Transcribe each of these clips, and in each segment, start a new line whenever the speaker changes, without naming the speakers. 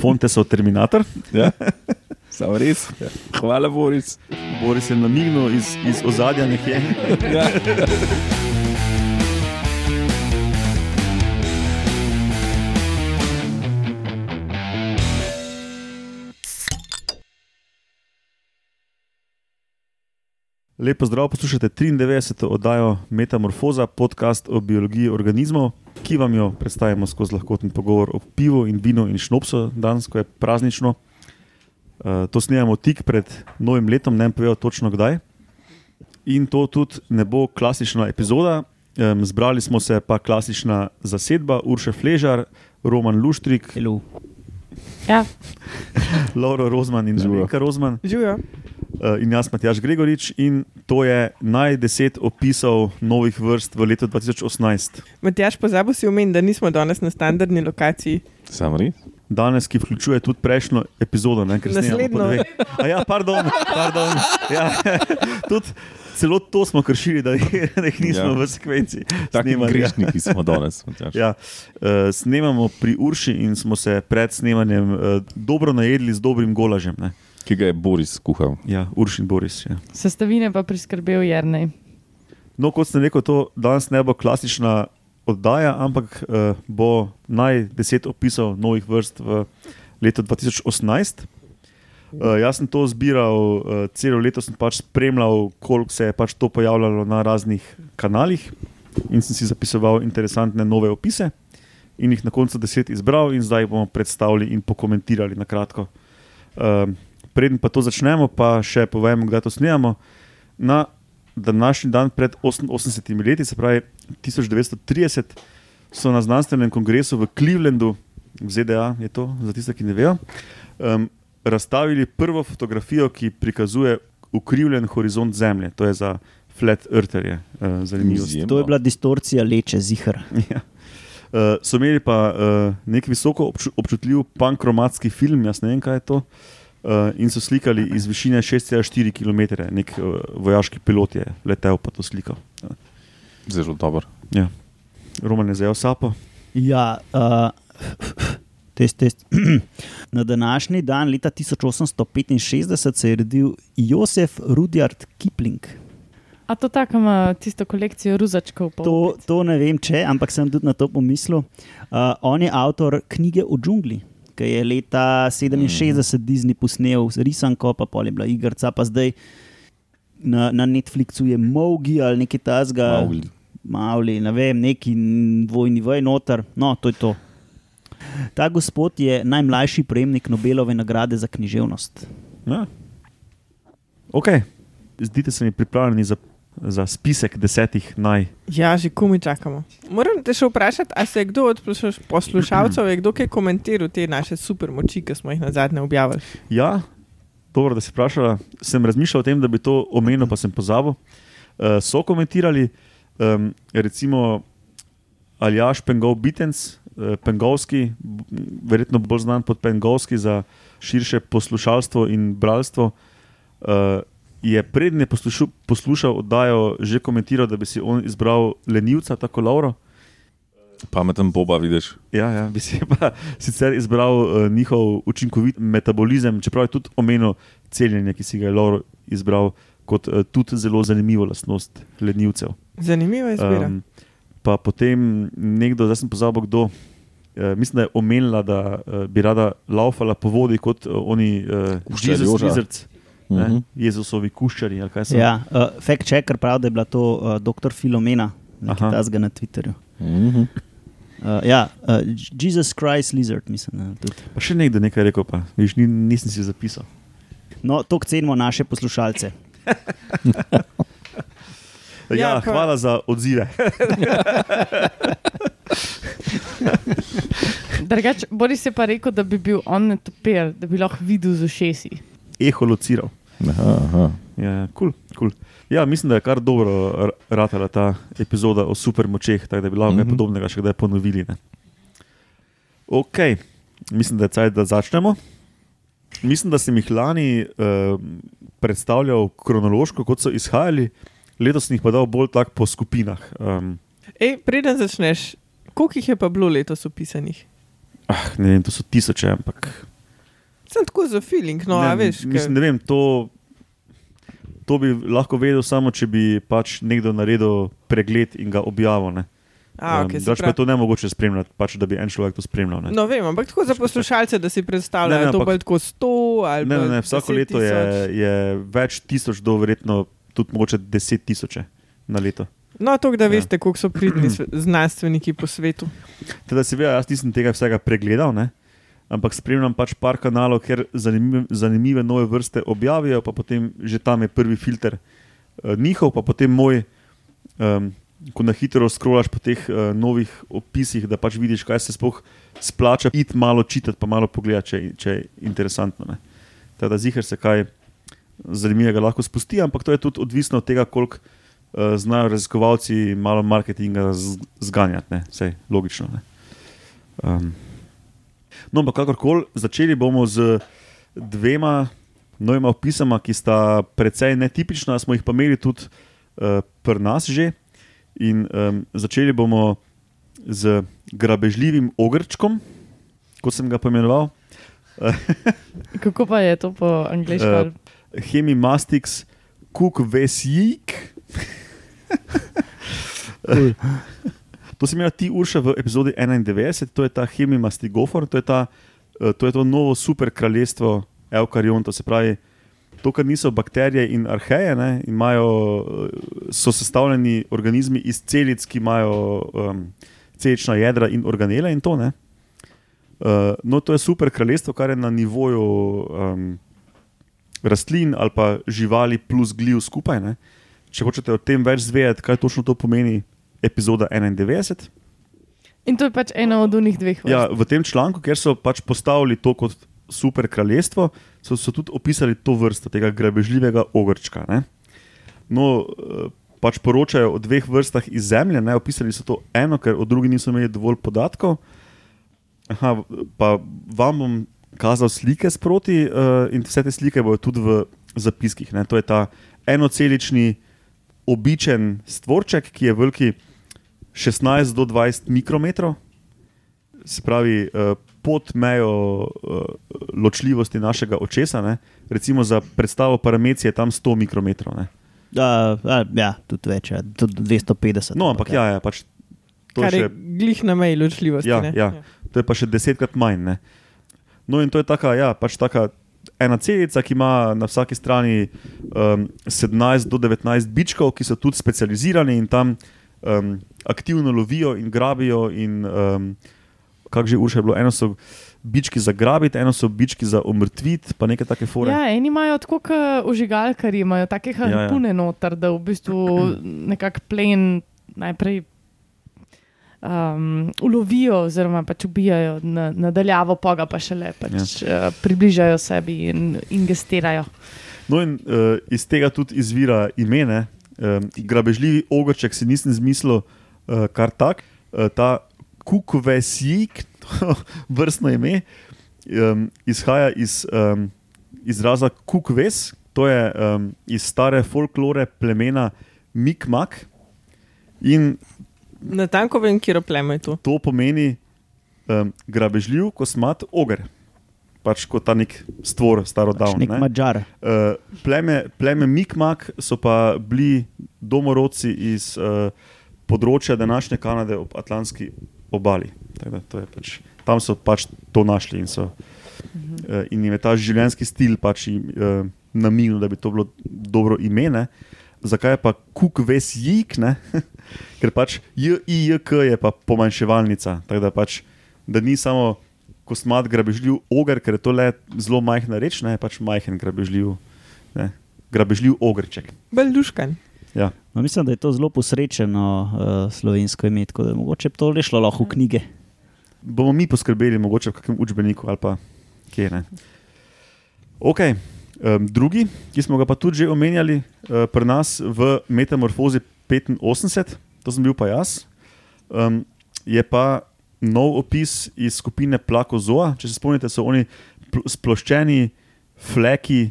fonte so Terminator.
Ja. Samo res. Hvala, Boris.
Boris je namignil iz, iz ozadja nekje.
Ja.
Lepo zdrav, poslušate 93. oddajo Metamorfoza, podcast o biologiji organizmov, ki vam jo predstavimo skozi lahkoten pogovor o pivu in vinu in šnopsu, danes, ko je praznično. Uh, to snemamo tik pred novim letom, ne vem, povedal točno kdaj. In to tudi ne bo klasična epizoda. Um, zbrali smo se pa klasična zasedba, Urša Fležar, Roman Luštrik,
Hello.
Ja,
Lauro Rozman in. Žuželka Rozman.
živijo.
Uh, in jaz, Matjaš Gregorič, in to je naj deset opisov novih vrst v letu 2018.
Matjaš, pozabil si omeniti, da nismo danes na standardni lokaciji.
Samo res.
Danes, ki vključuje tudi prejšnjo epizodo, ne, ker snemamo po
Naslednjo.
dve. A Ja, pardon, pardon. Ja, tudi celo to smo kršili, da jih, da jih nismo
Ja.
v sekvenci. Ja.
grešniki smo danes. Matjaž.
Ja, uh, snemamo pri Urši in smo se pred snemanjem uh, dobro najedli z dobrim golažem. Ne.
Ki ga je Boris skuhal.
Ja, Urš in Boris. Ja.
Sestavine pa priskrbel Jrnej.
No, kot sem rekel, to danes ne bo klasična oddaja, ampak uh, bo naj deset opisov novih vrst v letu 2018. Uh, jaz sem to zbiral, uh, celo leto sem pač spremljal, koliko se je pač to pojavljalo na raznih kanalih in sem si zapisoval interesantne nove opise in jih na koncu deset izbral in zdaj bomo predstavili in pokomentirali na kratko. Uh, preden pa to začnemo, pa še povem, kdaj to snemamo. Na današnji dan pred 88 leti, se pravi 1930, so na znanstvenem kongresu v Clevelandu, v ZDA, je to za tiste, ki ne vejo, um, razstavili prvo fotografijo, ki prikazuje ukrivljen horizont Zemlje. To je za flat eartherje, uh, zanimivost.
Izjemno.
To je bila distorcija leče, zihar.
Ja. Uh, so imeli pa uh, nek visoko obču občutljiv pankromatski film, jaz ne vem, kaj je to. Uh, in so slikali iz višine 6,4 km, nek uh, vojaški pilot je letel pa to sliko.
Zelo dober.
Ja. Roman je zelo sapo.
Ja, uh, test, test. Na današnji dan, leta 1865, se je rodil Josef Rudjard Kipling.
A to tako ima tisto kolekcijo ruzačkov?
To, to ne vem, če, ampak sem tudi na to pomislil. Uh, on je avtor knjige o džungli. Ki je leta 67 Disney posnel z risanko, pa pol je bila igrica, pa zdaj na, na Netflixu je Mogi ali nekaj tasga.
Mowgli.
Mavli, ne vem, neki vojni voj noter. No, to je to. Ta gospod je najmlajši prejemnik Nobelove nagrade za književnost.
Ja. Ok, zdite se mi pripravljeni za, za spisek desetih naj.
Ja, že kumi čakamo. Moram te še vprašati, ali se je kdo od posluš- poslušalcev, je kdo kaj komentiral te naše super moči, ki smo jih na zadnje objavili?
Ja, dobro, da si vprašala. Sem razmišljal o tem, da bi to omenil, pa sem pozabil. Uh, so komentirali, um, recimo Aljaš Pengov Bitens, uh, Pengovski, verjetno bolj znan pod Pengovski za širše poslušalstvo in bralstvo. Uh, je prednje poslušal, poslušal oddajo, že komentiral, da bi si on izbral lenivca, tako Lauro.
Pameten Boba, vidiš.
Ja, ja, bi si pa sicer izbral uh, njihov učinkovit metabolizem, čeprav je tudi omenil celjenje, ki si ga je Lauro izbral kot uh, tudi zelo zanimivo lastnost lenivcev.
Zanimiva izbira.
Um, pa potem nekdo, zdaj sem pozabil, kdo. Uh, mislim, da je omenila, da uh, bi rada laufala po vodi kot uh, oni uh, Jezus
Joža.
Lizards,
Mhm.
ne, Jezusovi kuščari.
Ja, uh, fact checker pravi, da je bila to uh, dr. Filomena, nekaj tasga na Twitterju.
Mhm.
Uh, ja, uh, Jesus Christ Lizard, mislim. Da, tudi.
Pa še nekdo nekaj rekel, pa Viš, ni, nisem si zapisal.
no, to cenimo naše poslušalce.
Ja,
Ja,
ja
pa-
hvala za odzive.
Drugač, Boris je pa rekel, da bi bil on netopir, da bi lahko videl z ušesi.
Eholociral.
Aha, aha.
Ja, cool, cool. ja, mislim, da je kar dobro ratala ta epizoda o supermočeh, tako da bi lahko mm -hmm.
Mhm.
nekaj podobnega še kdaj ponovili. Ne? Ok, mislim, da je čas, da začnemo. Mislim, da sem jih lani uh, predstavljal kronološko, kot so izhajali, letos sem jih pa dal bolj tako po skupinah. Um,
Ej, preden začneš, koliko jih je pa bilo letos upisanih?
ah, ne vem, to so tisoče, ampak
Sem tako za feeling, no, a veš.
Mislim, ne vem, to, to bi lahko vedel samo, če bi pač nekdo naredil pregled in ga objavil. Ne.
A,
Um,
okay, se
drugače pa je to ne mogoče spremljati, pač, da bi en človek to spremljal. Ne.
No, vem, ampak tako za poslušalce, da si predstavljajo,
Ne, ne,
to bolj tako 100 ali
Ne, ne, ne, vsako
10
leto je, je več tisoč, do verjetno tudi mogoče deset tisoče na leto.
No, to, da
Ja.
veste, koliko so pridni znanstveniki po svetu.
Teda, seveda, jaz nisem tega vsega pregledal, ne? Ampak spremljam pač par kanalov, ker zanimive, zanimive nove vrste objavijo, pa potem že tam je prvi filter uh, njihov, pa potem moj, um, ko na hitro skrolaš po teh uh, novih opisih, da pač vidiš, kaj se sploh splača, id malo čitati, pa malo pogledati, če, če je interesantno. ne. Tako da zihar se kaj zanimivega lahko spusti, ampak to je tudi odvisno od tega, koliko uh, znajo raziskovalci malo marketinga zganjati, ne? vse logično. Ne? Um, no, ampak kakorkoli, začeli bomo z dvema novima opisama, ki sta precej netipična, smo jih pa imeli tudi uh, pri nas že. In um, začeli bomo z grabežljivim ogrčkom, kot sem ga pomenoval,
Kako pa je to po angliško?
Eh, Hemimastix kukvesjik.
Cool.
To si imel ti, Urša, v epizodi 91, to je ta hemimastigofor, to je, ta, eh, to, je to novo super kraljestvo eukarionta. Se pravi, to, kar niso bakterije in arheje, ne, imajo, eh, so sestavljeni organizmi iz celic, ki imajo um, celična jedra in organele in to. Ne. Uh, no, to je super kraljestvo, kar je na nivoju um, rastlin ali pa živali plus gljiv skupaj. Ne. Če hočete o tem več zvedeti, kaj točno to pomeni, epizoda 91.
In to je pač ena od unih dveh vrst.
Ja, v tem članku, ker so pač postavili to kot super kraljestvo, so, so tudi opisali to vrsto tega grabežljivega ogrčka. Ne. No, eh, pač poročajo o dveh vrstah iz zemlje, ne. opisali so to eno, ker o drugi niso imeli dovolj podatkov. Aha, pa vam bom kazal slike sproti uh, in vse te slike bodo tudi v zapiskih. Ne. To je ta enocelični, običen stvorček, ki je veliki 16 do 20 mikrometrov, se pravi uh, pod mejo uh, ločljivosti našega očesa. Ne. Recimo za predstavo parameci je tam 100 mikrometrov. Ne.
Uh, ja, tudi več, ja, tudi 250.
No, ampak ja, ja pač to
Kar
je
je
še
glih na meji ločljivosti.
Ja,
ne?
ja. to je pa še desetkrat manj. Ne? No, in to je taka, ja, pač taka ena celica, ki ima na vsaki strani um, 17 do 19 bičkov, ki so tudi specializirani in tam um, aktivno lovijo in grabijo. In, um, Kako že urše je bilo, eno so bički za grabiti, eno so bički za umrtviti, pa nekaj take fore.
Ja, eni imajo tako kot užigalkari, imajo take harpune ja, ja. noter, da v bistvu nekako plen najprej um, ulovijo, oziroma pač ubijajo na, nadaljavo, pa ga pa šele pač, ja. uh, približajo sebi in ingestirajo.
No, in uh, iz tega tudi izvira imene. Um, grabežljivi ogrček si nisem zmislil uh, kar tak. Uh, ta kukvesjik, vrstno ime, um, izhaja iz um, izraza kukves, to je um, iz stare folklore plemena Mikmak. In
Na tanko vem, kje pleme je to.
to pomeni um, grabežljiv kosmat oger. Pač kot ta nek stvor,
Pač
starodavni.
nek mačar.
Uh, pleme, pleme Mikmak so pa bili domorodci iz uh, področja današnje Kanade ob Atlantski obali. Da Pač, tam so pač to našli in, so, uh, in jim je ta življenjski stil pač uh, namenil, da bi to bilo dobro ime. Ne? Zakaj je pa kuk ves jik? ne? Ker pač JIJK je pa pomanjševalnica. Tako da, pač, da ni samo kosmat grabežljiv oger, ker je to le zelo majhna reč, ne pač majhen grabežljiv, ne, grabežljiv ogrček.
Belduškan.
Ja.
No, mislim, da je to zelo posrečeno uh, slovensko ime, tako da mogoče to le šlo lahko v knjige.
Bomo mi poskrbeli, mogoče v kakšnem učbeniku ali pa kje ne. Ok. Um, drugi, ki smo ga pa tudi že omenjali uh, pri nas v Metamorfozi 85, to sem bil pa jaz, um, je pa nov opis iz skupine Plakozoa. Če se spomnite, so oni pl- sploščeni fleki,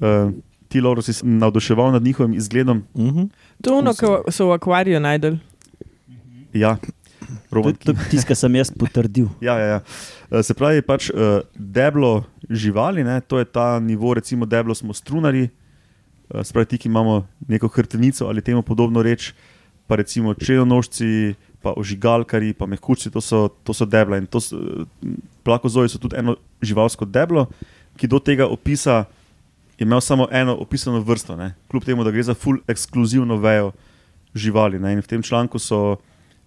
uh, ti Lauro si se navduševal nad njihovim izgledom.
Uh -huh.
To je ono, ki so v akvariju najdel.
Ja,
To
Roman,
je to je tisto, kar sem jaz potrdil.
Ja, ja, ja. Eh, Se pravi, pač uh, deblo živali, ne? to je ta nivo, recimo, deblo smo strunari, uh, spravi ti, ki imamo neko hrbtenico ali temu podobno reč, pa recimo čelonožci, pa ožigalkari, pa mehkučci, to so, to so debla. In to so, plakozoji so tudi eno živalsko deblo, ki do tega opisa je imel samo eno opisano vrsto, ne? kljub temu, da gre za full ekskluzivno vejo živali. Ne? In v tem članku so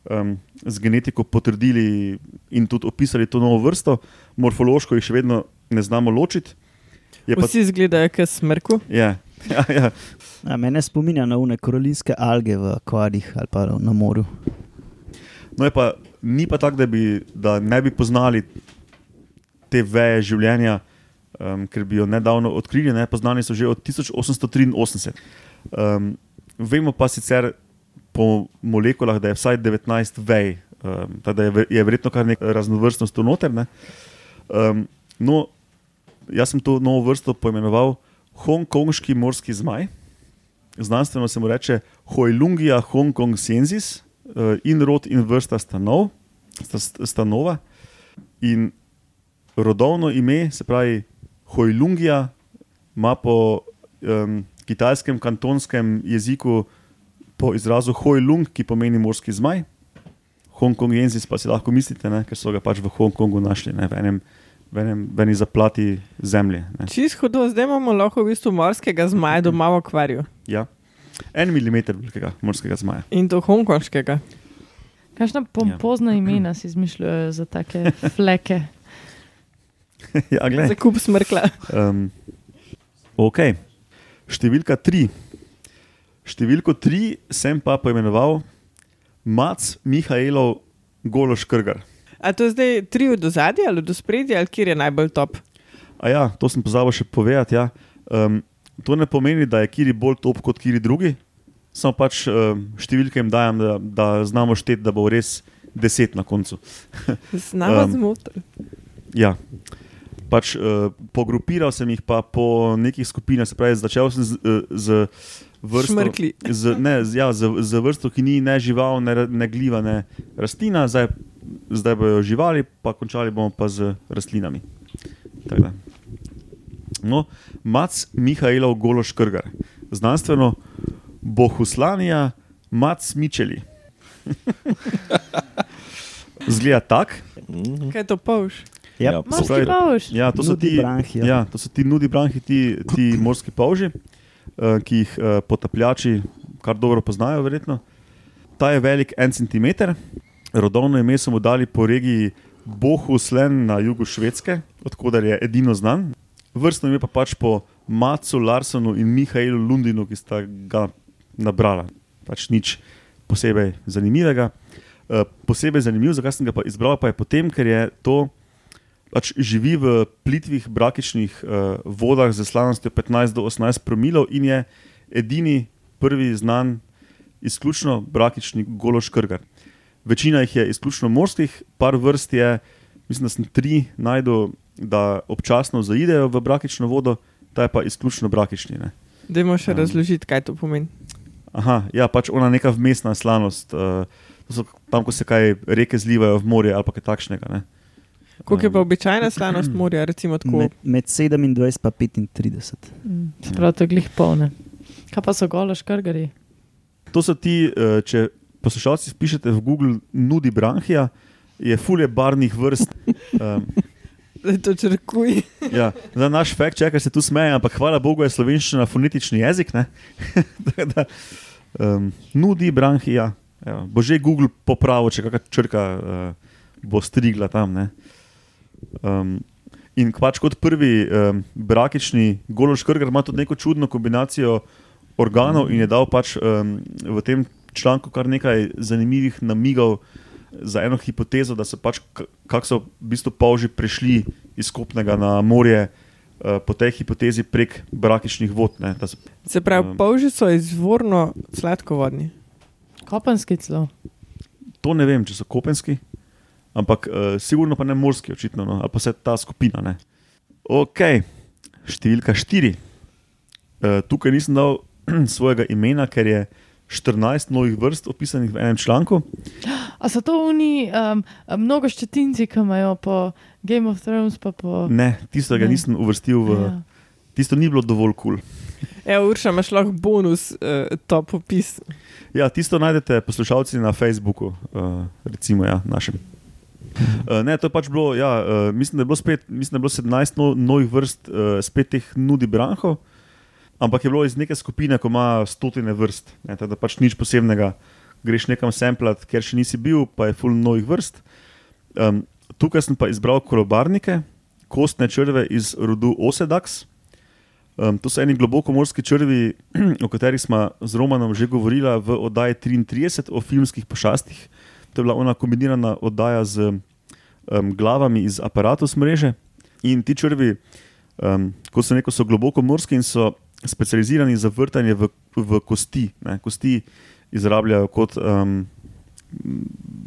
um, z genetiko potrdili in tudi opisali to novo vrsto, morfološko jih še vedno ne znamo ločiti. Je pa,
Vsi izgledajo kot smrku.
ja, ja, ja.
A, mene spominja na une koralinske alge v akvarjih ali pa na morju.
No, pa, ni pa tako, da, bi, da ne bi poznali te veje življenja, um, ker bi jo nedavno odkrili. Ne, poznani so že od 1883. Um, vemo pa sicer po molekulah, da je vsaj 19 vej, um, tako da je, je verjetno kar nekaj raznovrstnosti noter. Ne. Um, no, jaz sem to novo vrsto poimenoval Hongkonški morski zmaj. Znanstveno se mu reče Hojlungija hongkongsensis, uh, in rod in vrsta stanov, sta, sta nova. In rodovno ime, se pravi Hojlungija, ima po um, kitajskem kantonskem jeziku po izrazu Hojlung, ki pomeni morski zmaj. Hongkongensis pa si lahko mislite, ne, ker so ga pač v Hongkongu našli, ne, v enem. V enem, v eni zaplati zemlje. Ne.
Čist hudo, zdaj imamo lahko v bistvu morskega zmaja doma v akvariju.
Ja. En milimeter velikega morskega zmaja.
In to hongkonškega.
Kakšna pompozna imena si izmišljajo za take fleke?
ja, glej.
Za kup smrkla.
Um, ok, številka tri. Številko tri sem pa poimenoval Mac Mihajlov Gološ Krgar.
A to je zdaj tri od ozadja ali od spredja, ali kjer je najbolj top?
A ja, to sem pozabil še povedati. Ja. Um, to ne pomeni, da je kiri bolj top kot kiri drugi, samo pač um, številke jim dajem, da, da znamo šteti, da bo res deset na koncu.
Znamo
Um,
um, zmotil.
Ja. Pač, uh, pogrupiral sem jih pa po nekih skupinah, se pravi, začel sem z, eh, z vrsto.
Šmrkli.
Z, ne, z, ja, z, z vrsto, ki ni ne žival, ne, ne gliva, ne rastlina, zdaj, zdaj bojo živali, pa končali bomo pa z rastlinami. Tako da. No, Mac Mihajlov Gološ Krgar, znanstveno Bohuslanija Mac Mičeli. Zgleda tako.
Kaj je to povš?
Ja,
Ja,
Morski
pravi-
pavš.
Ja, to so
Nudi
ti
branhi, ja.
Ja, to so ti nudi branhi, ti, ti morski polži, uh, ki jih uh, potapljači kar dobro poznajo, verjetno. Ta je velik en centimeter, rodovno ime so mu dali po regiji Bohuslen na jugu Švedske, odkuder je edino znan. Vrstno ime pa pač po Macu Larsonu in Mihajlu Lundinu, ki sta ga nabrala. Pač nič posebej zanimivega. Uh, posebej zanimiv, zakaj sem ga pa izbral, pa je potem, ker je to pač živi v plitvih brakičnih uh, vodah z slanostjo 15 do 18 promilov in je edini prvi znan izključno brakični gološ krgar. Večina jih je izključno morskih, par vrst je, mislim, da sem tri najdel, da občasno zaidejo v brakično vodo, ta je pa izključno brakični. Ne.
Dajmo še
Um.
razložiti, kaj to pomeni.
Aha, ja, pač ona neka vmesna slanost, uh, to so tam, ko se kaj reke zlivajo v morje ali pa kaj takšnega. Ne.
Koliko je pa običajna slanost morja, recimo tako?
Med, med 27 in 35.
Mm, Prav to je glih polne. Kaj pa so golo škrgari?
To so ti, eh, če poslušalci pišete v Google, nudi branhija, je fulje barvnih vrst. Um,
to črkuj.
ja. Za naš fakt, če se tu smeje, ampak hvala Bogu je slovenščina fonetični jezik. Tako da, um, nudi branhija. Evo, bo že Google popravil, če kakšna črka uh, bo strigla tam. Ne. Um, in pač kot prvi um, brakični gološ krgar ima tudi neko čudno kombinacijo organov in je dal pač um, v tem članku kar nekaj zanimivih namigov za eno hipotezo, da so pač kako so v bistvu polži prišli iz kopnega na morje uh, po tej hipotezi prek brakičnih vod. Ne, da so,
Se pravi,
Um.
polži so izvorno sladkovodni.
Kopenski celo.
to ne vem, če so kopenski, ampak uh, sigurno pa ne morski, očitno, no, ali pa vse ta skupina. Ne. Ok, številka štiri. Uh, tukaj nisem dal svojega imena, ker je 14 novih vrst opisanih v enem članku.
A so to oni, um, mnogo ščetinci, ki imajo po Game of Thrones, pa po.
Ne, tisto ga
Ne.
nisem uvrstil v.
Ja.
Tisto ni bilo dovolj kul. Cool.
Ja, Urša, imaš lahko bonus, uh, top opis.
Ja, tisto najdete poslušalci na Facebooku, uh, recimo, ja, našem. Uh, ne, to je pač bilo, ja, uh, mislim, da je bilo, spet, mislim, da je bilo 17 no, novih vrst, uh, spet teh nudi branhov, ampak je bilo iz neke skupine, ko ima stotine vrst. Ne, tako da pač nič posebnega, greš nekam semplat, ker še nisi bil, pa je full novih vrst. Um, tukaj sem pa izbral kolobarnike, kostne črve iz rodu Osedax. Um, to so eni globokomorski črvi, o katerih smo z Romanom že govorili v oddaji 33 o filmskih pošastih. To je bila ona kombinirana oddaja z um, glavami iz aparatus mreže. In ti črvi, um, kot sem rekel, so globokomorski in so specializirani za vrtanje v, v kosti. Ne. Kosti izrabljajo kot um,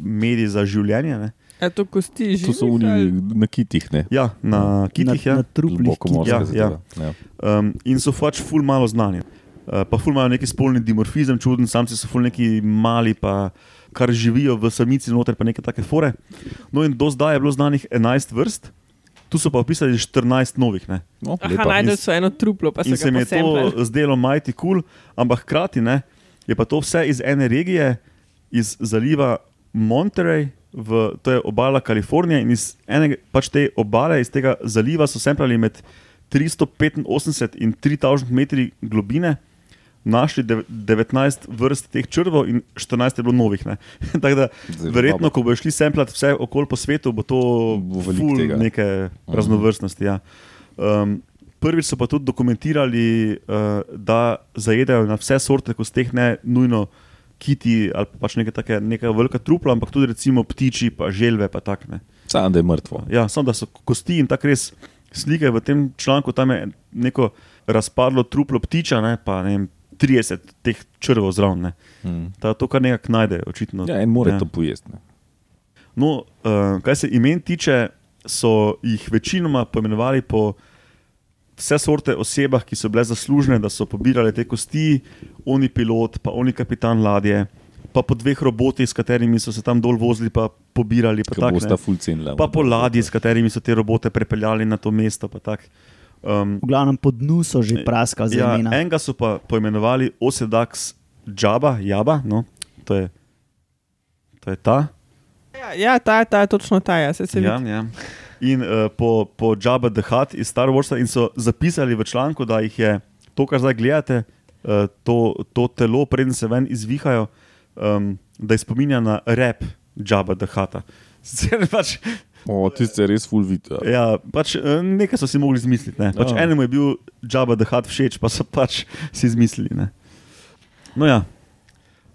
medij za življenje. Ne.
A to kosti?
To so oni na kitih, ne?
Ja, na kitih.
na,
Ja.
na truplih.
Morske
Ja,
zadeve. Ja.
Um, in so pač ful malo znani. Uh, pa ful imajo neki spolni dimorfizem, čuden, samci so ful neki mali, pa kar živijo v samici noter, pa neke take fore. No in do zdaj je bilo znanih 11 vrst, tu so pa opisali 14 novih. Ne.
No,
Aha, najdel so eno truplo, pa
se mi je to zdelo majti kul, cool, ampak hkrati ne, je pa to vse iz ene regije, iz zaliva Monterey, v, to je obala Kalifornije in iz ene pač te obale, iz tega zaliva so semplali med 385 in 3000 metri globine. Našli dev- 19 vrst teh črvov in 14 je bilo novih. Tako da,
Zelo
verjetno,
dobro.
ko bojo šli semplat vse okoli po svetu, bo to
Bo veliko
ful
tega.
neke raznovrstnosti. Ja. Um, prvič so pa tudi dokumentirali, uh, da zajedajo na vse sorte kosteh, ne nujno kiti ali pa pač neka, take, neka velika trupla, ampak tudi recimo ptiči, pa želve. Pa tak, ne.
Samo da je mrtvo.
ja, samo da so kosti in tako res slike v tem članku, tam je neko razpadlo truplo ptiča, ne, pa ne vem, 30 teh črvov zraven. ne.
Mm.
Ta, to kar nekako najdejo, očitno.
Ja, in more
Ja.
to pojesti. ne.
No, uh, kar se imen tiče, so jih večinoma poimenovali po vse sorte osebah, ki so bile zaslužne, da so pobirale te kosti, oni pilot, pa oni kapitan ladje, pa po dveh robotih, s katerimi so se tam dol vozili, pa pobirali. Pa, tak,
cenila.
pa po ladji, s katerimi so te robote prepeljali na to mesto. pa tak. Um,
V glavnem po dnu so že praskali za
ja,
imena.
enega so pa poimenovali Osedax Jaba, Jaba, no, to je, to je ta.
Ja, ja, ta, ta, točno ta, ja, se, se
Ja,
vidi.
ja. In uh, po, po Jabba the Hutt iz Star Warsa in so zapisali v članku, da jih je to, kar zdaj gledate, uh, to, to telo, preden se ven izvihajo, um, da je spominja na rep Jabba the Hutta. Pač,
O, tiste je res full vid. Ja.
ja, pač, eh, nekaj so si mogli izmisliti. ne. Pač
Ja.
enemu je bil Jabba the Hutt všeč, pa so pač si izmislili. Ne. No ja.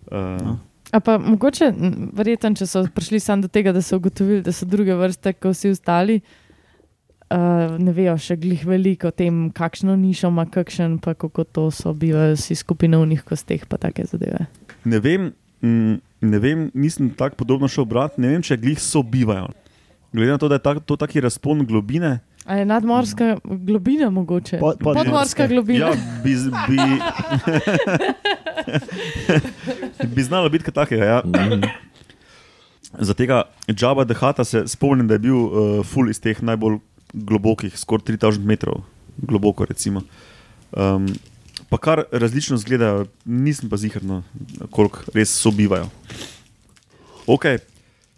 Uh,
No.
A pa mogoče, verjetno, če so prišli sam do tega, da so ugotovili, da so druge vrste, kot vsi ostali, uh, ne vejo še glih veliko o tem, kakšno nišo ima, kakšen, pa kako to so bivali vsi skupaj na unih kosteh, pa take zadeve.
Ne vem, mm, ne vem, nisem tako podrobno šel brati, ne vem, če glih sobivajo. Glede na to, da je tak, to taki razpon globine,
A je nadmorska globina mogoče?
Pod- podmorska.
Podmorska globina.
ja, bi, bi, bi znalo biti kaj takega. Ja.
Mm.
Za tega the Hutta se spomnim, da je bil uh, full iz teh najbolj globokih, skoraj 3000 metrov globoko. Recimo. Um, pa kar različno izgledajo, nisem pa zihrno, koliko res sobivajo. Ok,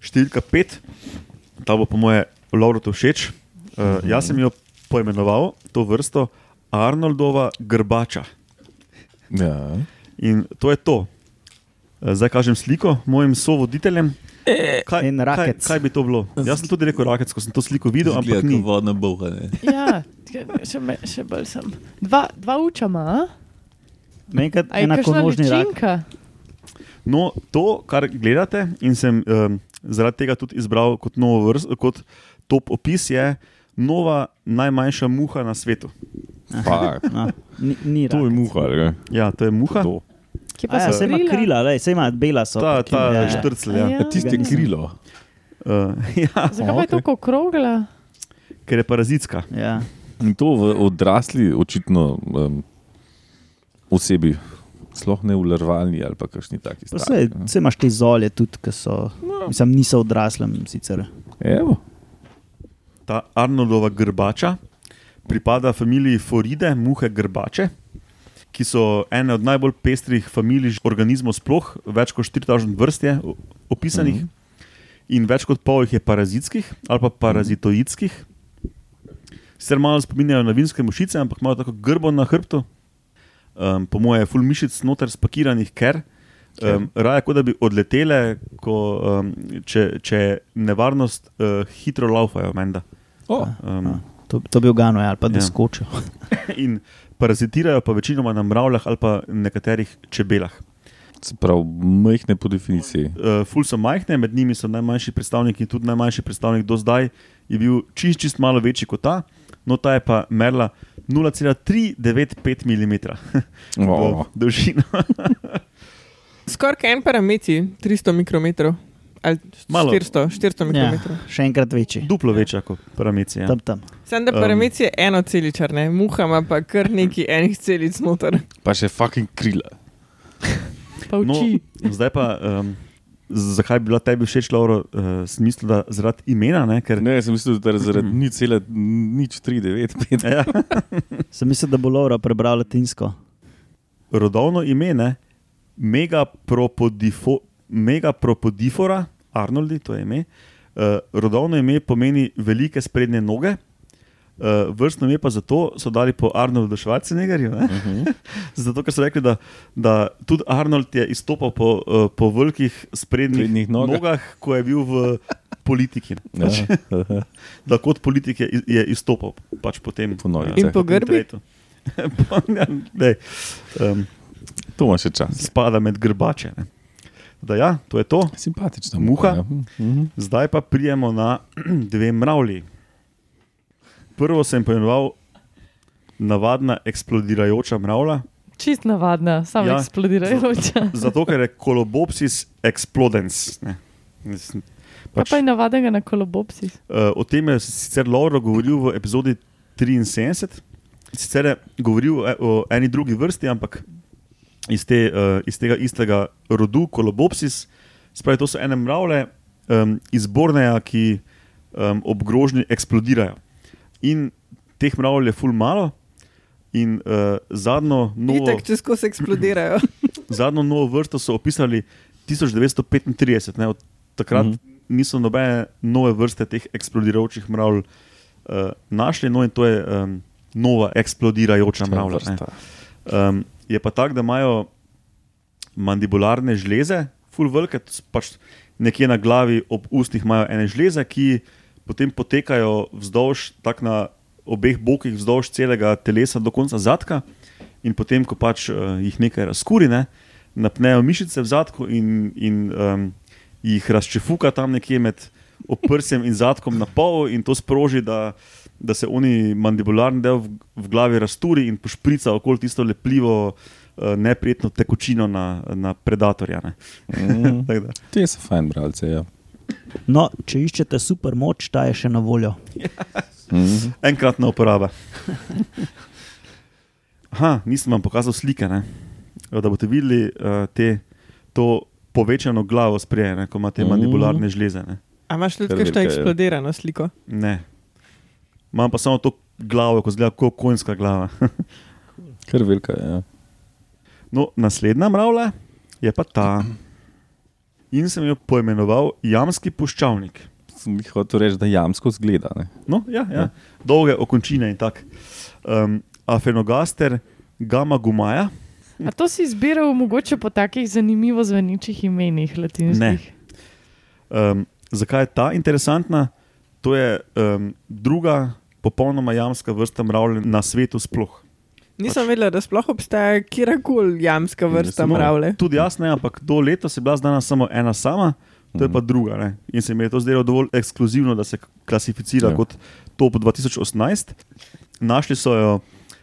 številka pet, ta bo po moje Lovrotu všeč. Uh, jaz sem jo poimenoval, to vrsto, Arnoldova grbača.
Ja.
In to je to. Eh, Zdaj kažem sliko mojim sovoditeljem. Kaj,
En
kaj,
rakec.
kaj bi to bilo? Jaz sem tudi rekel rakec, ko sem to sliko videl, ampak ni.
vodna boha. Ne?
Ja, še, me, še bolj sem. Dva, dva učama, a?
Enkrat
A je kakšna
enakonožni rak.
ličinka?
No, to, kar gledate, in sem um, zaradi tega tudi izbral kot, novo vrst, kot top opis, je nova najmanjša muha na svetu.
No, ni, ni
to je muha. ali?
Ja, to je muha.
To.
Kje
A
pa
ja,
so
se ima krila, lej, se ima bela so.
Ta, ta
krila.
štrcel.
A
Ja.
ja.
Ja, tiste krilo.
Uh, ja,
Zakaj pa je
okej.
tako okrogla?
ker je parazitska.
Ja.
In to v odrasli, očitno um, osebi Sploh ne ulervalni ali pa kakšni taki
Pa. Vse, vse imaš te zolje tudi, ki so,
No.
mislim, niso odrasle. Sicer.
Evo.
Ta Arnoldova grbača pripada familiji Foride, muhe grbače, ki so ene od najbolj pestrih familij organizmov, sploh več kot 4000 vrst je opisanih,
Mhm.
mm -hmm. in več kot pol jih je parazitskih ali pa parazitoidskih. Sicer malo spominjajo na vinske mušice, ampak imajo tako grbo na hrbtu, um, po mojem, full mišic noter spakiranih, ker. Um, raje, kot da bi odletele, ko, um, če, če je nevarnost, uh, hitro laufajo, menda.
O,
Um,
To, to bi ogano, ali pa da
Ja.
skočijo.
in parazitirajo pa večinoma na mravljah ali pa nekaterih čebelah.
pravi, majhne po definiciji.
Uh, ful so majhne, med njimi so najmanjši predstavniki, in tudi najmanjši predstavnik do zdaj je bil čist, čist malo večji kot ta, no ta je pa merila 0,395 mm
O,
dolžino.
Skoraj en parameter, 300 mikrometrov. Ali
Malo.
400, 400
Ja,
mikrometrov.
še enkrat večji.
Duplo večja kot parametri. Ja.
Tam, tam.
Sam da
Um.
parameter je eno celičar, ne? muha ima pa kar nekaj enih celic noter.
pa še fucking krila.
Pa
No,
uči.
zdaj pa, um, zakaj bi bila tebi všeč, Lauro, uh, smisel, da zaradi imena, ne? ker
Ne, sem mislil, da je zaradi nič cele, nič 3, 9, 5.
ja,
Sem mislil, da bo Laura prebral latinsko.
rodovno ime, ne, megapropodifo, megapropodifora, Arnoldi, to je ime. Uh, rodovno ime pomeni velike sprednje noge, uh, vrstno ime pa zato so dali po Arnoldu Schwarzeneggerju. ne. Zato, ker so rekli, da, da tudi Arnold je izstopal po, uh, po velikih sprednjih
Sprednjih nogah.
nogah, ko je bil v politiki.
Ja.
Pač, da kot politik je, je izstopal pač potem.
Po nogicah.
In po grbi?
um,
To ima še čas.
spada med grbače. Ne. Da, ja, to je to.
Simpatična
Muha.
Ja. Mhm.
Zdaj pa prijemo na dve mravlji. Prvo sem poimenoval navadna eksplodirajoča mravlja,
Čist navadna, samo
Ja.
eksplodirajoča.
zato ker je kolobopsis explodens. Ne. Pač,
pa je navadenega na kolobopsis.
uh, o tem je sicer Lauro govoril v epizodi 73. Sicer je govoril e- o eni drugi vrsti, ampak iz, te, uh, iz tega istega rodu, kolobopsis. Spravi, to so ene mravlje um, iz Borneja, ki um, ob grožnji eksplodirajo. In teh mravlj je ful malo. In uh, zadnjo, novo,
Itek, če skozi eksplodirajo.
zadnjo novo vrsto so opisali 1935. Ne, od takrat mm. -hmm. niso nobene nove vrste teh eksplodirajočih mravlj uh, našli, no in to je um, nova eksplodirajoča mravlja. Um, je pa tako, da imajo mandibularne žleze, full velike, pač nekje na glavi, ob ustih imajo ene žleze, ki potem potekajo vzdolž, tako na obeh bokih, vzdolž celega telesa do konca zadka. In potem, ko pač uh, jih nekaj razkuri, ne, napnejo mišice v zadku in, in um, jih razčefuka tam nekje med oprsjem in zadkom na pol, in to sproži, da, da se oni mandibularni del v, v glavi razturi in pošprica okoli tisto lepljivo, uh, neprijetno tekočino na, na predatorja. Ne. Da,
Ti so fajn, bralce. Ja.
No, če iščete super moč, ta je še na voljo.
Mhm.
Enkratna uporaba. Aha, nisem vam pokazal slike, ne? da boste videli uh, te, to povečano glavo sprejene, ko imate
Mhm.
mandibularne žleze. Ne?
A imaš tudi kakšno eksplodirano sliko?
ne. Imam pa samo to glavo, ko zgleda kot konjska glava.
Kar velika je. Ja.
No, naslednja mravlja je pa ta. In sem jo poimenoval jamski puščavnik.
Sem jih hotel reči, da jamsko zgleda. Ne?
No, ja, ja. Dolge okončine in tako. Um, Afenogaster, gamma gumaja.
A to si izbiral mogoče po takih zanimivo zveničih imenih latinskih?
Um, zakaj je ta interesantna? To je um, druga, popolnoma jamska vrsta mravlje na svetu sploh.
Nisem vedela, da sploh obstaja kjerkoli jamska vrsta mravlje.
Tudi jaz ne, ampak do letos je bila znana samo ena sama, to je pa druga. Ne? In se mi je to zdelo dovolj ekskluzivno, da se klasificira
Ja.
kot top 2018. Našli so jo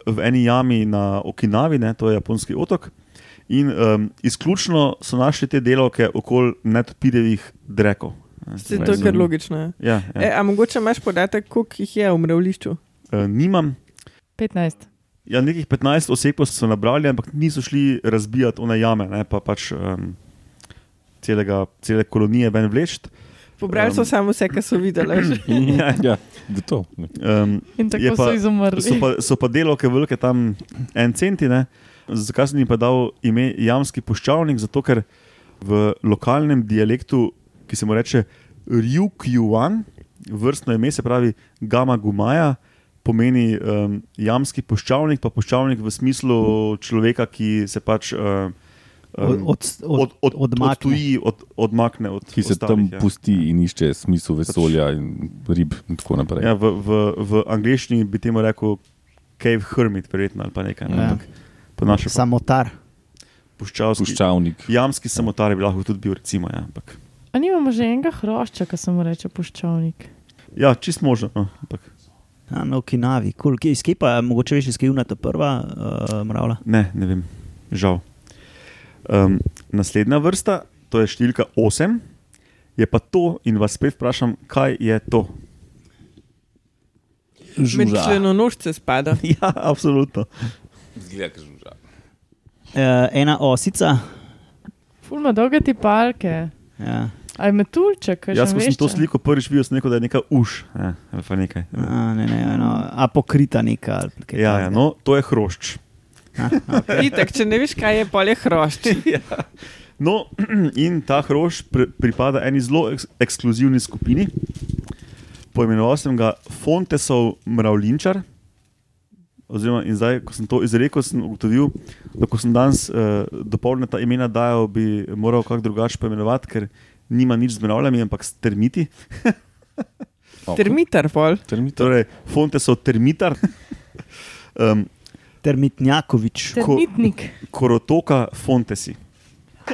v eni jami na Okinavi, ne? to je japonski otok. In um, izključno so našli te delovke okoli netopidevih drekov.
Se to je kar logično. je.
Ja, ja.
E, a mogoče imaš podatek, koliko jih je v mravlišču?
E, nimam,
15.
Ja, nekih 15 oseb so nabrali, ampak niso šli razbijati one jame, ne, pa pač um, celega, cele kolonije ven vleč.
Pobrali so
Um,
samo vse, kar so videli.
ja, da to.
Um,
In tako
pa-
so izumrli.
so, pa, so pa delovke velike, tam en centi. Ne? Zakaj sem jim pa dal ime Jamski puščavnik? Zato, ker v lokalnem dialektu, ki se mu reče Ryukyuan, vrstno ime se pravi Gama Gumaja, pomeni um, jamski puščavnik, pa puščavnik v smislu človeka, ki se pač. Um,
Od, od, od,
od,
odmakne.
odtuji, od, odmakne od
Ki se
ostalih,
tam
ja.
pusti in išče smisel vesolja in rib in tako naprej.
Ja, v, v, v angleščini bi temu rekel cave hermit, verjetno ali pa nekaj. Ne?
Ja.
Ampak
Samotar.
puščavski.
Puščavnik.
Jamski samotar bi lahko tudi bil, recimo. Ja, ampak,
A nimamo že enega hrošča, ki se mu reče puščavnik.
ja čist možno. No, ampak,
Ja, na Okinavi, cool. Kje, iz kje pa, mogoče veš, iz kje je ta prva uh, mravlja?
ne, ne vem, žal. Um, naslednja vrsta, to je številka 8, je pa to, in vas spet vprašam, kaj je to.
Med členonožce spada.
ja, absolutno.
Zgleda, kot žuža.
Uh, ena osica.
Fulma dolge ti palke.
Ja.
Aj metulček, kaj
Jaz,
že
ko sem to sliko prvič videl, sem rekel, da je neka uš. Ja, nekaj.
A, ne, ne, no, apokrita neka. ali kaj
Ja, ja, no, to je hrošč.
A, okay.
Itek, če ne veš, kaj je polje hrošč.
No, in ta hrošč pri, pripada eni zelo eks, ekskluzivni skupini. Poimenoval sem ga Fontesov mravljinčar. Oziroma, in zdaj, ko sem to izrekel, sem ugotovil, da ko sem danes uh, dopolnil ta imena dajal, bi moral kako drugače poimenovati, ker nima nič z mravljami, ampak s termiti.
Termitar pol.
Termitar.
Torej, Fontesov termitar. Um,
Termitnjakovič.
ko-
Termitnik.
Korotoka Fontesi.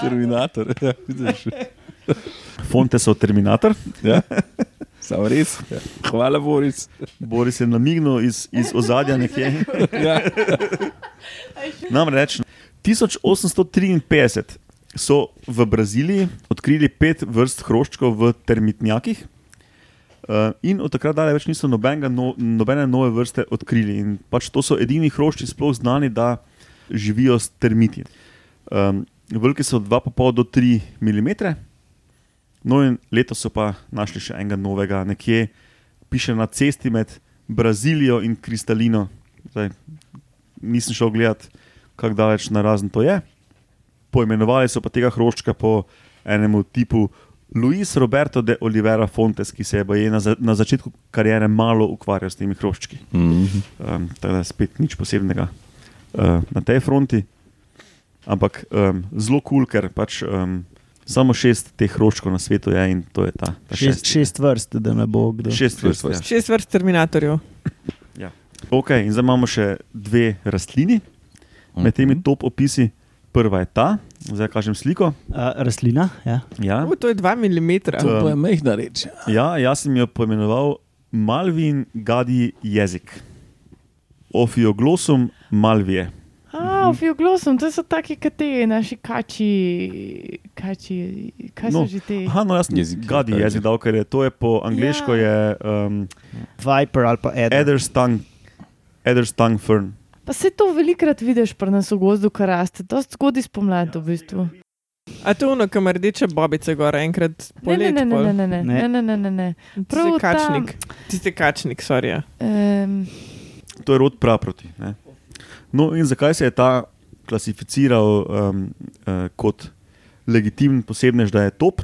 Terminator. Ja, vidiš.
Fontesov terminator.
Ja. Samo res. Ja. Hvala, Boris.
Boris je namignil iz, iz ozadja nekje.
Ja.
Namreč 1853 so v Braziliji odkrili pet vrst hroščkov v termitnjakih. Uh, in od takrat dalje več niso nobenega, no, nobene nove vrste odkrili. In pač to so edini hrošči sploh znani, da živijo s termiti. Um, veliki so 2,5 do 3 mm. No, in letos so pa našli še enega novega, nekje piše na cesti med Brazilijo in Kristalino. Zdaj, nisem šel gledat, kako daleč na razen to je. Poimenovali so pa tega hroščka po enemu tipu Luis Roberto de Oliveira Fontes, ki se je na, za, na začetku kariere malo ukvarjal s temi hroščki.
Mhm.
Um, tako da spet nič posebnega uh, na tej fronti. Ampak um, zelo kul, cool, ker pač um, samo šest teh hroščkov na svetu je in to je ta. ta
Šest, šest vrst, da ne bo kdo.
šest vrst.
Šest vrst.
Ja.
Šest vrst terminatorjev.
Ok, in zdaj imamo še dve rastlini med temi
Mhm.
top opisi. Prva je ta, zdaj kažem sliko.
Uh, rastlina, ja.
Ja,
U, to je 2 mm.
To pa je mehna reč.
ja jaz sem jo poimenoval Malvin Gadi jezik. Ophioglossum malvije.
A, v Fioglosom, to so taki, kot te naši kači, kači, kaj so
No,
že te?
Aha, no, jaz sem
Jezik,
Gadi
ja,
jezik dal, ker je to je po angliško
Ja.
je um,
Viper ali pa Eder.
Adder's tongue, Adder's tongue fern.
Pa se to velikrat vidiš pri nas v gozdu, kar raste, to zgodaj spomladi v bistvu.
A to je ono, kam rdeče bobice gor, enkrat
ne,
poleti.
ne, ne, ne, ne, ne,
Ne.
ne, ne, ne, ne. Prav ta-
kačnik. Tisti kačnik, sorry.
Um,
To je rod praproti. Ne? No, in zakaj se je ta klasificiral um, uh, kot legitimen posebnež, da je top?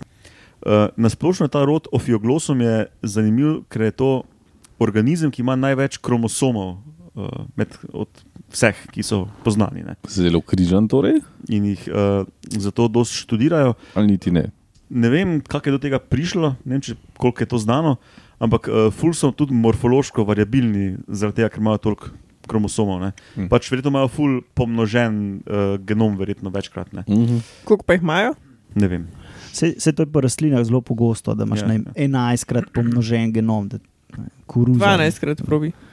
Uh, Nasplošno ta rod Ophioglossum je zanimiv, ker je to organizem, ki ima največ kromosomov uh, med, od vseh, ki so poznani. Ne?
Zelo križan, torej,
In jih uh, zato dosti študirajo.
ali niti ne.
Ne vem, kako je do tega prišlo, ne vem, če, koliko je to znano, ampak uh, ful so tudi morfološko variabilni, zaradi tega, ker imajo toliko kromosomov. Ne.
Hm.
Pač verjetno imajo ful pomnožen uh, genom, verjetno večkrat. Ne,
Mhm.
Koliko pa jih imajo?
ne vem.
Se, se to je po rastlinah zelo pogosto, da imaš
Ja,
ja,
ja.
11krat pomnožen genom. Da, ne, koruza.
12 krat probi.
A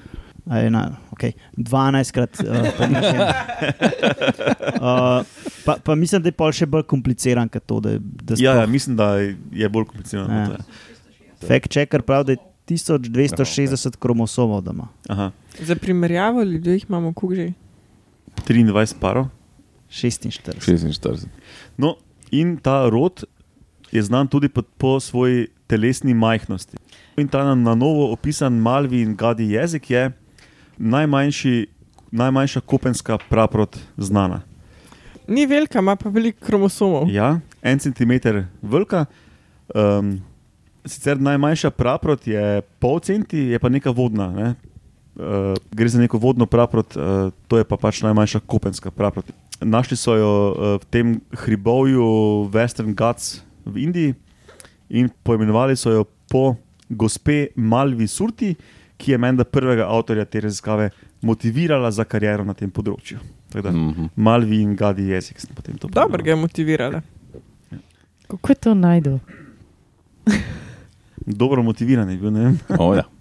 Ena, okay. 12krat uh, pomnožen. Uh, pa, pa mislim, da je pol še bolj kompliciran kot to. Da, da
Ja, ja, mislim, da je bolj komplicirano.
Ja. Fact checker pravi, da je 1260 kromosomov doma.
Aha,
Za primerjavo ljudi jih imamo koliko že.
23 parov.
46.
46.
No, in ta rod je znan tudi po, po svoji telesni majhnosti. In ta na novo opisan malvi in gadi jezik je najmanjši, najmanjša kopenska praprot znana.
Ni velika, ima pa veliko kromosomov.
Ja, en centimeter velika. Um, sicer najmanjša praprot je pol centi, je pa neka vodna. Ne? Uh, gre za neko vodno praprot, uh, to je pa pač najmanjša kopenska praprot. Našli so jo uh, v tem hribovju Western Ghats v Indiji in poimenovali so jo po gospe Malvi Surti, ki je menda prvega avtorja te raziskave motivirala za kariero na tem področju. Da,
Mhm.
Malvi in Gadi jezik sem potem to
Dobro ga je motivirala.
Kako je to najdel?
Dobro motiviran je bil. ne vem.
O, ja.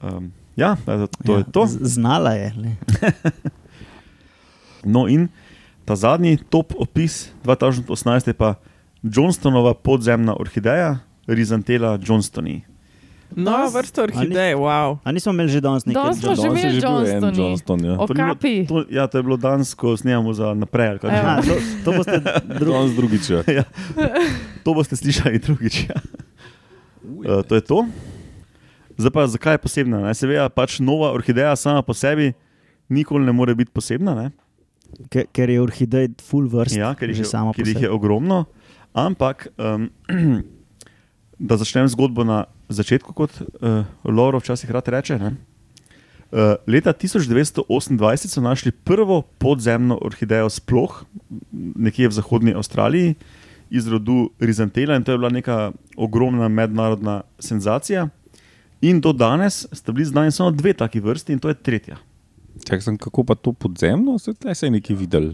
Um, ja, to, to je to.
Znala je.
No, in ta zadnji top opis 2018 je pa Johnstonova podzemna orhideja, Rizantela Johnstoni.
No,
No,
vrsta orhidej, wow.
A nismo imeli že danes nekaj?
Danes smo že
Danes
imeli Johnstoni.
Johnston. Ja.
O kapi.
To, ja, to je bilo danes, ko snemamo za naprej.
Aha, to, to boste drugi.
Danes drugič. Ja.
ja. To boste slišali drugič. Ja. Uh, to je to. Zdaj pa, zakaj je posebna? Ne? Seveda, pač nova orhideja sama po sebi nikoli ne more biti posebna. Ne?
Ker, ker je orhidej full vrst.
Ja, ker jih je, ker
po
jih je ogromno. Ampak, um, da začnem zgodbo na začetku, kot uh, Loro včasih rad reče. Ne? Uh, leta 1928 so našli prvo podzemno orhidejo sploh, nekje v zahodni Avstraliji, iz rodu Rizantela, in to je bila neka ogromna mednarodna senzacija. In do danes sta bili znani samo dve taki vrsti, in to je tretja.
Čak sem, kako pa to podzemno, se tle se je nekaj videl.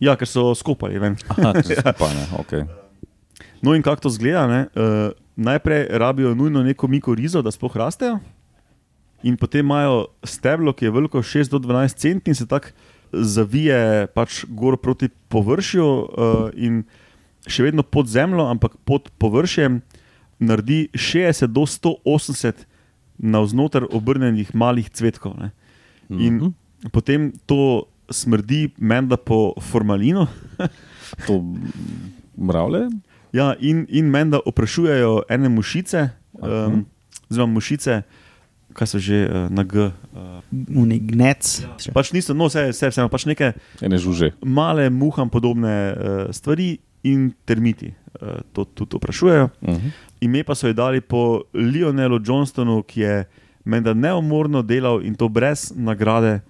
Ja, ker so skupaj. Vem.
Aha, se pa ne, ok.
No, in kako to zgleda? Ne? Uh, najprej rabijo nujno neko mikorizo, da sploh rastejo, in potem imajo steblo, ki je veliko 6 do 12 cm in se tako zavije pač gor proti površju, uh, in še vedno pod zemljo, ampak pod površjem naredi 60 do 180 navznoter obrnjenih malih cvetkov. Ne? In
Mhm.
potem to smrdi, menda po formalinu.
To mravlje?
Ja, in, in menda oprašujejo ene mušice, um, oziroma mušice, kaj so že uh, na G. Uh,
Unik gnec.
pač niso, no, vse, vse, vse, pač neke
Ene žuže.
male, muham podobne uh, stvari in termiti uh, to tudi oprašujejo.
Mhm.
Ime pa so ji dali po Lionelu Johnstonu, ki je menda neumorno delal in to brez nagrade,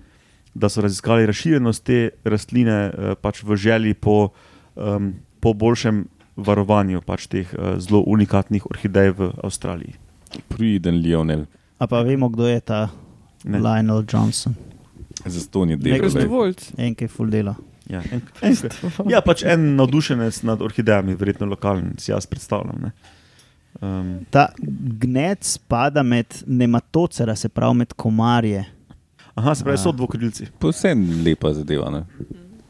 da so raziskali razširjenost te rastline uh, pač v želji po, um, po boljšem varovanju pač teh uh, zelo unikatnih orhidej v Avstraliji.
Priden Lionel.
A pa vemo, kdo je ta
Ne.
Lionel Johnson.
Za to ni
Nek-
delo. glej.
Prostovoljc.
En, ki je full dela.
Ja, en, en, ja, pač en navdušenec nad orhidejami, verjetno lokalen, si jaz predstavljam. Ne. Um,
Ta gnec spada med nematocera, se pravi med komarje.
aha, se pravi, so dvokrilci.
Povsem lepa zadeva. Ne?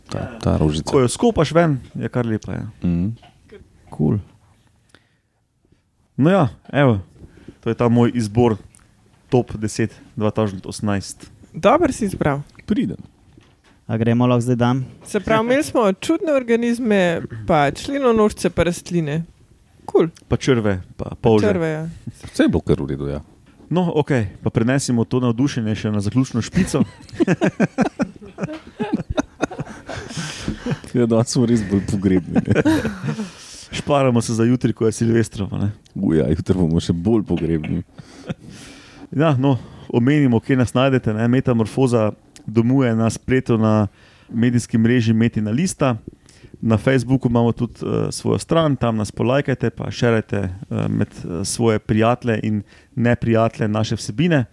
Ta, ta rožica.
Ko jo skopaš ven, je kar lepa. Ja.
Mhm.
Cool.
No, ja, evo, to je ta moj izbor, top 10 2018.
Dobro si izbral.
Priden.
A gremo lahko zdaj dan?
Se pravi, imeli smo čudne organizme, pa členonožce, pa rastline. Kul,
Pa črve, pa polže.
črve. Ja.
Vse je bilo kar v redu. Ja.
No, ok, pa prenesimo to navdušenje še na zaključno špico.
Ja, da smo res bolj pogrebni.
Šparamo se za jutri, ko je Silvestrova.
Uja, jutri bomo še bolj pogrebni.
Ja, no, omenimo, kje nas najdete. Ne? Metamorfoza domuje na spletu na medijski mreži Metina Lista. Na Facebooku imamo tudi uh, svojo stran, tam nas polajkajte, pa širite uh, med uh, svoje prijatelje in neprijatelje naše vsebine.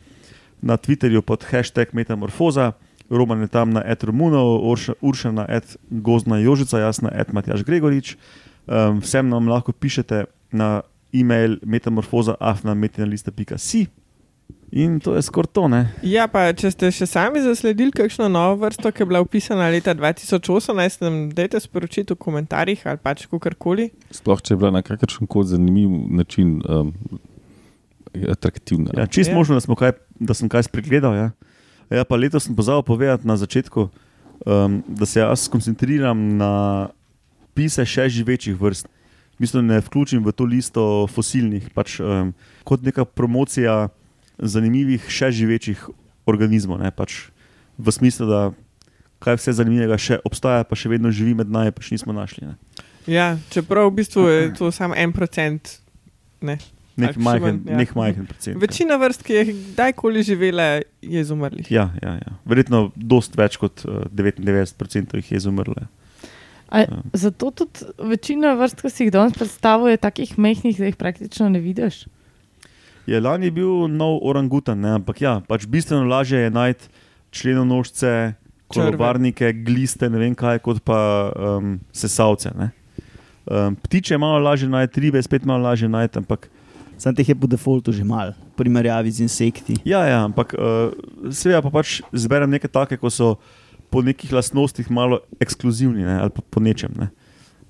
Na Twitterju pod hashtag Metamorfoza, Roman je tam na Ed Romunov, Urša- na Ed Gozna Jožica, jaz na Ed Matjaš Gregorič. Um, vsem nam lahko pišete na e-mail metamorfoza.afna.metina.si. In to je skoraj to, ne?
ja, pa če ste še sami zasledili kakšno novo vrsto, ki je bila upisana leta 2018, nam dajte sporočiti v komentarjih ali pač kakorkoli.
Sploh če je bila na kakršen koli zanimiv način um, atraktivna.
Ja, čist
Ja.
možno, da, kaj, da sem kaj spregledal. Ja. Ja, pa letos sem pozabil povedati na začetku, um, da se jaz skoncentriram na pise še živečih vrst. Mislim, ne vključim v to listo fosilnih, pač, um, kot neka promocija zanimivih še živečih organizmov. Ne, pač, v smislu, da kaj vse zanimivega še obstaja, pa še vedno živi med nami, pač nismo našli. Ne.
Ja, čeprav v bistvu je to samo en procent. Ne.
Nek
še
majhen,
ja.
nek majhen procent. ja.
Večina vrst, ki je kdajkoli živela, je izumrlih.
Ja, ja, ja. Verjetno dost več kot uh, 99% jih je izumrlo. ja.
A,
Ja.
zato tudi večina vrst, ki si jih danes predstavlja, je takih mehkih, da jih praktično ne vidiš.
Je lani bil nov orangutan, ne? ampak ja, pač bistveno lažje je najti členonožce, kolobarnike, gliste, ne vem kaj, kot pa um, sesalce. ne. Um, ptiče je malo lažje najti, ribe je spet malo lažje najti, ampak
Sam teh je po defaultu že mal, v primerjavi z insekti.
ja, ja ampak uh, seveda pa pač zberem neke take, ko so po nekih lastnostih malo ekskluzivni ne? ali pa po nečem. Ne?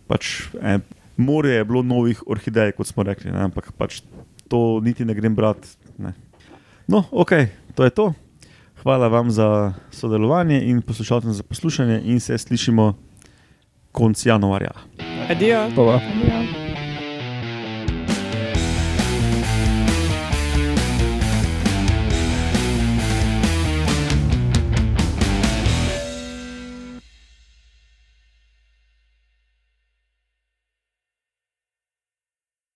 Pač, eh, morje je bilo novih orhidej, kot smo rekli, ne? ampak pač to niti ne grem brati. Ne. No, ok, to je to. Hvala vam za sodelovanje in poslušalcem za poslušanje, in se slišimo konec januarja.
Adijo.
Ja.